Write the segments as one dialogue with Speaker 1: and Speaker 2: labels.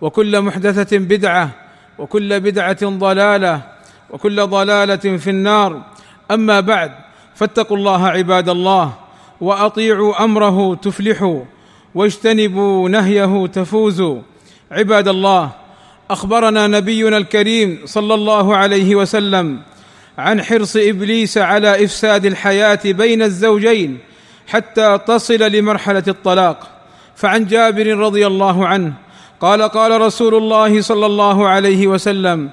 Speaker 1: وكل محدثة بدعة وكل بدعة ضلالة وكل ضلالة في النار. أما بعد فاتقوا الله عباد الله وأطيعوا أمره تفلحوا واجتنبوا نهيه تفوزوا. عباد الله أخبرنا نبينا الكريم صلى الله عليه وسلم عن حرص إبليس على إفساد الحياة بين الزوجين حتى تصل لمرحلة الطلاق فعن جابر رضي الله عنه قال قال رسول الله صلى الله عليه وسلم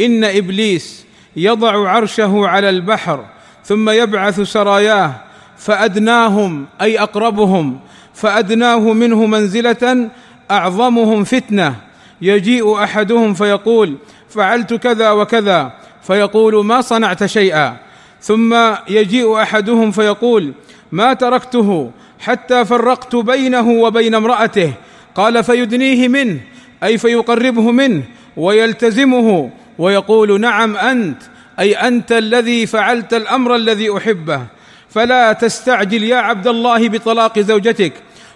Speaker 1: إن إبليس يضع عرشه على البحر ثم يبعث سراياه فأدناهم أي أقربهم فأدناه منه منزلة أعظمهم فتنة. يجيء أحدهم فيقول فعلت كذا وكذا فيقول ما صنعت شيئا. ثم يجيء أحدهم فيقول ما تركته حتى فرقت بينه وبين امرأته قال فيدنيه منه أي فيقربه منه ويلتزمه ويقول نعم أنت أي أنت الذي فعلت الأمر الذي أحبه. فلا تستعجل يا عبد الله بطلاق زوجتك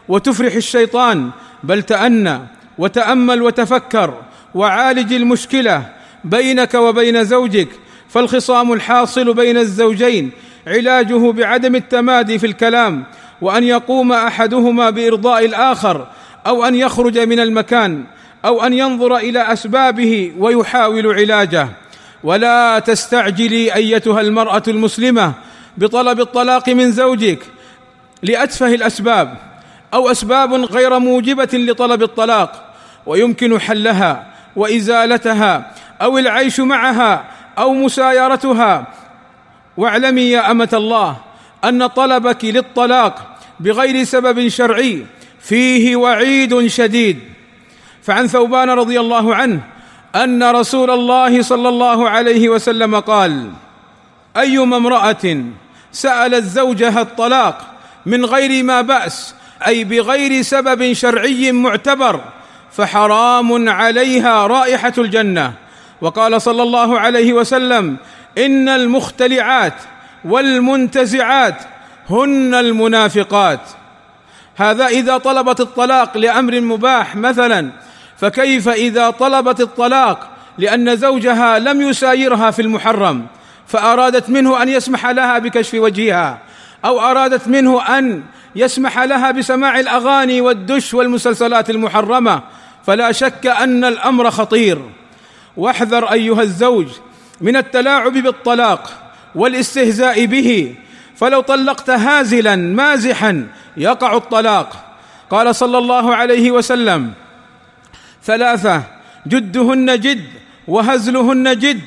Speaker 1: وتفرح الشيطان بل تأنى وتأمل وتفكر وعالج المشكلة بينك وبين زوجك. فالخصام الحاصل بين الزوجين علاجه بعدم التمادي في الكلام وأن يقوم أحدهما بإرضاء الآخر أو أن يخرج من المكان أو أن ينظر إلى أسبابه ويحاول علاجه. ولا تستعجلي أيتها المرأة المسلمة بطلب الطلاق من زوجك لاتفه الأسباب أو أسباب غير موجبة لطلب الطلاق ويمكن حلها وإزالتها أو العيش معها أو مسايرتها. واعلمي يا أمة الله أن طلبك للطلاق بغير سبب شرعي. فيه وعيد شديد. فعن ثوبان رضي الله عنه أن رسول الله صلى الله عليه وسلم قال أيما امرأة سألت زوجها الطلاق من غير ما بأس أي بغير سبب شرعي معتبر فحرام عليها رائحة الجنة. وقال صلى الله عليه وسلم إن المختلعات والمنتزعات هن المنافقات. هذا إذا طلبت الطلاق لأمر مباح مثلا فكيف إذا طلبت الطلاق لأن زوجها لم يسايرها في المحرم فأرادت منه أن يسمح لها بكشف وجهها أو أرادت منه أن يسمح لها بسماع الأغاني والدش والمسلسلات المحرمة فلا شك أن الأمر خطير. واحذر أيها الزوج من التلاعب بالطلاق والاستهزاء به فلو طلقت هازلا مازحا يقع الطلاق. قال صلى الله عليه وسلم ثلاثة جدهن جد وهزلهن جد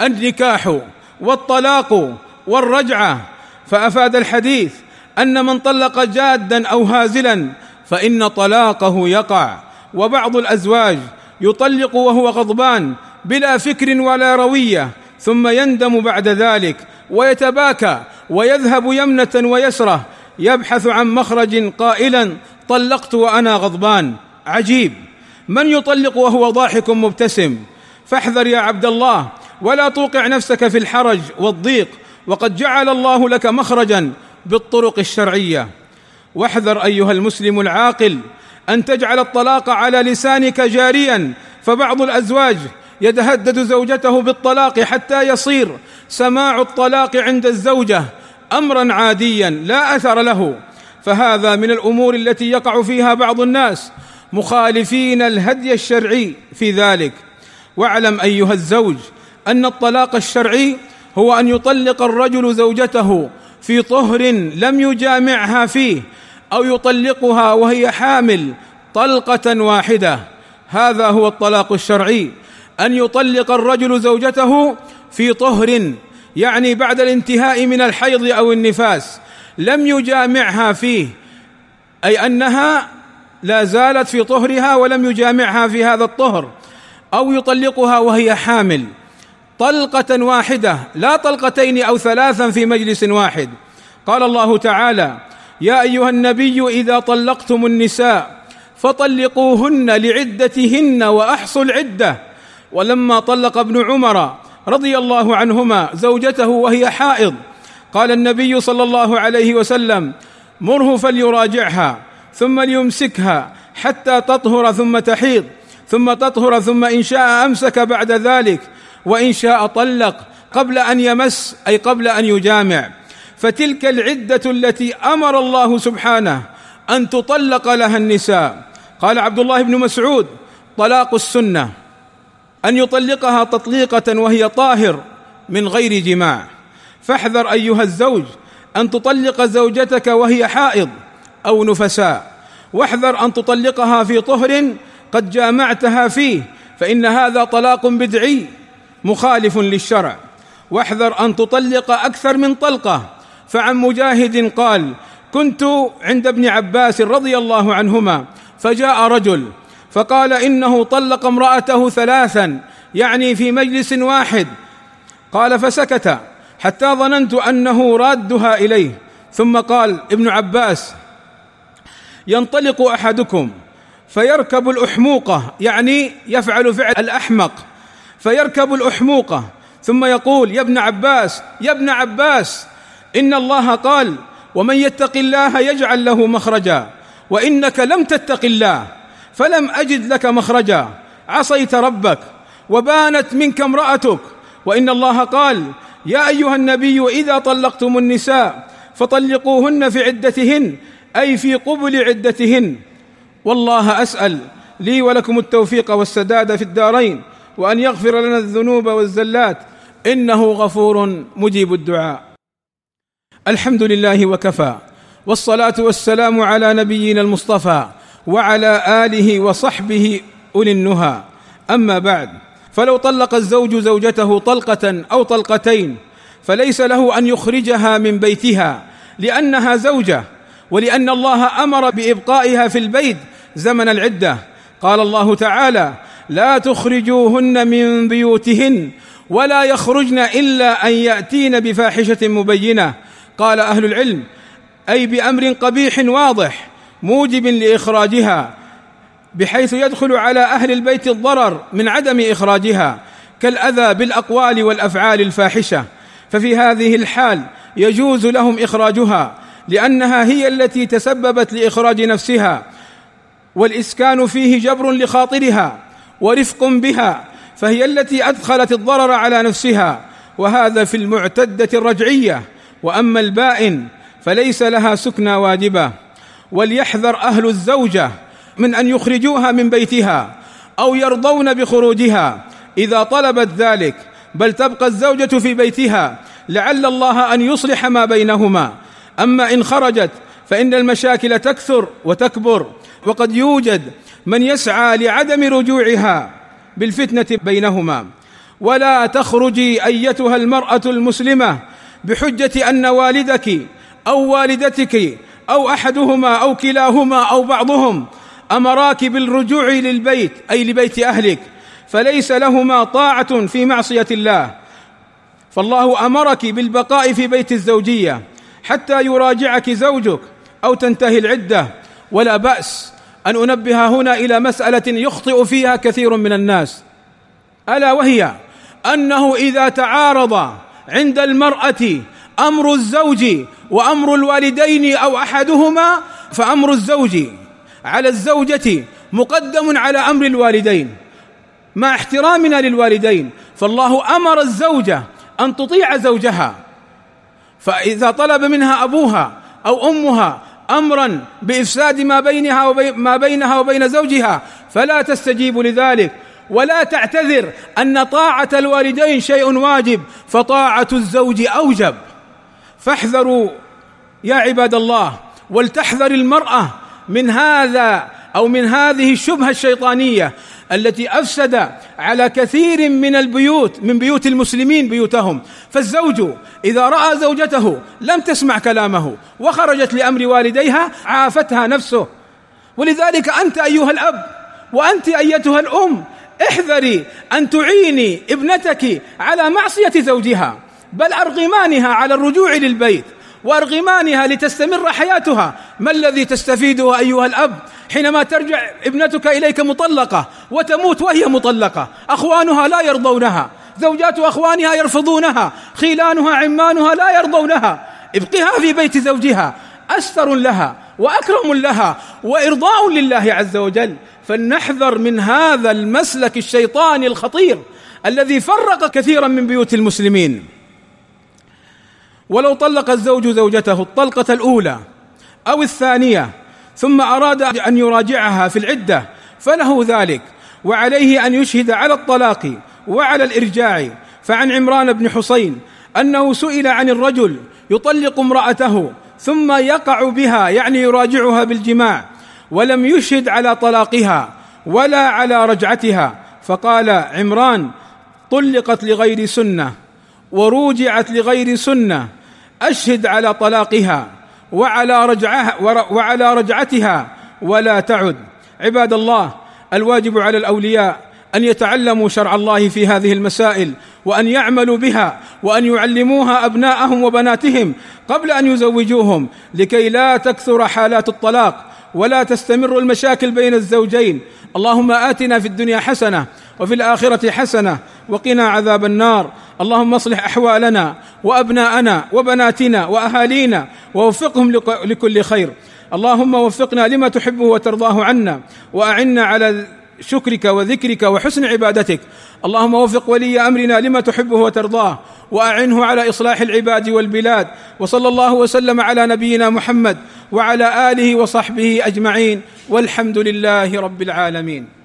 Speaker 1: النكاح والطلاق والرجعة. فأفاد الحديث أن من طلق جادا أو هازلا فإن طلاقه يقع. وبعض الأزواج يطلق وهو غضبان بلا فكر ولا روية ثم يندم بعد ذلك ويتباكى ويذهب يمنة ويسرة يبحث عن مخرج قائلا طلقت وأنا غضبان. عجيب. من يطلق وهو ضاحك مبتسم؟ فاحذر يا عبد الله ولا توقع نفسك في الحرج والضيق وقد جعل الله لك مخرجا بالطرق الشرعية. واحذر أيها المسلم العاقل أن تجعل الطلاق على لسانك جاريا فبعض الأزواج يتهدد زوجته بالطلاق حتى يصير سماع الطلاق عند الزوجة أمرا عاديا لا أثر له. فهذا من الأمور التي يقع فيها بعض الناس مخالفين الهدي الشرعي في ذلك. واعلم أيها الزوج أن الطلاق الشرعي هو أن يطلق الرجل زوجته في طهر لم يجامعها فيه أو يطلقها وهي حامل طلقة واحدة. هذا هو الطلاق الشرعي أن يطلق الرجل زوجته في طهر يعني بعد الانتهاء من الحيض أو النفاس لم يجامعها فيه أي أنها لا زالت في طهرها ولم يجامعها في هذا الطهر أو يطلقها وهي حامل. طلقة واحدة لا طلقتين أو ثلاثا في مجلس واحد. قال الله تعالى يا أيها النبي إذا طلقتم النساء فطلقوهن لعدتهن وأحصوا العدة. ولما طلق ابن عمر رضي الله عنهما زوجته وهي حائض. قال النبي صلى الله عليه وسلم مره فليراجعها ثم ليمسكها حتى تطهر ثم تحيض ثم تطهر ثم إن شاء أمسك بعد ذلك وإن شاء طلق قبل أن يمس أي قبل أن يجامع. فتلك العدة التي أمر الله سبحانه أن تطلق لها النساء. قال عبد الله بن مسعود طلاق السنة. أن يطلقها تطليقة وهي طاهر من غير جماع. فاحذر أيها الزوج أن تطلق زوجتك وهي حائض أو نفساء. واحذر أن تطلقها في طهر قد جامعتها فيه فإن هذا طلاق بدعي مخالف للشرع. واحذر أن تطلق أكثر من طلقة. فعن مجاهد قال كنت عند ابن عباس رضي الله عنهما فجاء رجل فقال إنه طلق امرأته ثلاثا يعني في مجلس واحد. قال فسكت حتى ظننت أنه رادها إليه. ثم قال ابن عباس ينطلق أحدكم فيركب الأحموقة يعني يفعل فعل الأحمق فيركب الأحموقة. ثم يقول يا ابن عباس يا ابن عباس إن الله قال ومن يتق الله يجعل له مخرجا وإنك لم تتق الله. فلم أجد لك مخرجا. عصيت ربك وبانت منك امرأتك. وإن الله قال يا أيها النبي إذا طلقتم النساء فطلقوهن في عدتهن أي في قبل عدتهن. والله أسأل لي ولكم التوفيق والسداد في الدارين وأن يغفر لنا الذنوب والزلات. إنه غفور مجيب الدعاء. الحمد لله وكفى والصلاة والسلام على نبينا المصطفى. وعلى آله وصحبه أولي النهى. أما بعد فلو طلق الزوج زوجته طلقة أو طلقتين فليس له أن يخرجها من بيتها لأنها زوجة ولأن الله أمر بإبقائها في البيت زمن العدة. قال الله تعالى لا تخرجوهن من بيوتهن ولا يخرجن إلا أن يأتين بفاحشة مبينة قال أهل العلم أي بأمر قبيح واضح موجب لإخراجها بحيث يدخل على أهل البيت الضرر من عدم إخراجها كالأذى بالأقوال والأفعال الفاحشة. ففي هذه الحال يجوز لهم إخراجها لأنها هي التي تسببت لإخراج نفسها والإسكان فيه جبر لخاطرها ورفق بها فهي التي أدخلت الضرر على نفسها. وهذا في المعتدة الرجعية وأما البائن فليس لها سكنى واجبة. وليحذر أهل الزوجة من أن يخرجوها من بيتها أو يرضون بخروجها إذا طلبت ذلك. بل تبقى الزوجة في بيتها لعل الله أن يصلح ما بينهما. أما إن خرجت فإن المشاكل تكثر وتكبر وقد يوجد من يسعى لعدم رجوعها بالفتنة بينهما. ولا تخرجي أيتها المرأة المسلمة بحجة أن والدك أو والدتك أو أحدهما أو كلاهما أو بعضهم امراك بالرجوع للبيت أي لبيت أهلك فليس لهما طاعة في معصية الله. فالله أمرك بالبقاء في بيت الزوجية حتى يراجعك زوجك أو تنتهي العدة. ولا بأس أن أنبه هنا إلى مسألة يخطئ فيها كثير من الناس. ألا وهي أنه إذا تعارض عند المرأة أمر الزوج وأمر الوالدين أو أحدهما فأمر الزوج على الزوجة مقدم على أمر الوالدين. مع احترامنا للوالدين فالله أمر الزوجه أن تطيع زوجها. فإذا طلب منها أبوها أو أمها امرا بإفساد ما بينها وبين ما بينها وبين زوجها فلا تستجيب لذلك. ولا تعتذر أن طاعة الوالدين شيء واجب فطاعة الزوج أوجب. فاحذروا يا عباد الله ولتحذر المرأة من هذا أو من هذه الشبهة الشيطانية التي أفسد على كثير من البيوت من بيوت المسلمين بيوتهم. فالزوج إذا رأى زوجته لم تسمع كلامه وخرجت لأمر والديها عافتها نفسه. ولذلك أنت أيها الأب وأنت أيتها الأم احذري أن تعيني ابنتك على معصية زوجها. بل أرغمانها على الرجوع للبيت وأرغمانها لتستمر حياتها. ما الذي تستفيده أيها الأب حينما ترجع ابنتك إليك مطلقة وتموت وهي مطلقة؟ أخوانها لا يرضونها زوجات أخوانها يرفضونها خيلانها عمانها لا يرضونها. ابقها في بيت زوجها أستر لها وأكرم لها وإرضاء لله عز وجل. فلنحذر من هذا المسلك الشيطاني الخطير الذي فرق كثيرا من بيوت المسلمين. ولو طلق الزوج زوجته الطلقة الأولى أو الثانية ثم أراد أن يراجعها في العدة فله ذلك وعليه أن يشهد على الطلاق وعلى الإرجاع. فعن عمران بن حسين أنه سئل عن الرجل يطلق امرأته ثم يقع بها يعني يراجعها بالجماع ولم يشهد على طلاقها ولا على رجعتها. فقال عمران طلقت لغير سنة وروجعت لغير سنة أشهد على طلاقها وعلى رجعها وعلى رجعتها ولا تعد. عباد الله الواجب على الأولياء أن يتعلموا شرع الله في هذه المسائل وأن يعملوا بها وأن يعلموها أبناءهم وبناتهم قبل أن يزوجوهم لكي لا تكثر حالات الطلاق ولا تستمر المشاكل بين الزوجين. اللهم آتنا في الدنيا حسنة وفي الآخرة حسنة وقنا عذاب النار. اللهم اصلح أحوالنا وأبناءنا وبناتنا وأهالينا ووفقهم لكل خير. اللهم وفقنا لما تحبه وترضاه عنا وأعنا على شكرك وذكرك وحسن عبادتك. اللهم وفق ولي أمرنا لما تحبه وترضاه وأعنه على إصلاح العباد والبلاد وصلى الله وسلم على نبينا محمد وعلى آله وصحبه أجمعين. والحمد لله رب العالمين.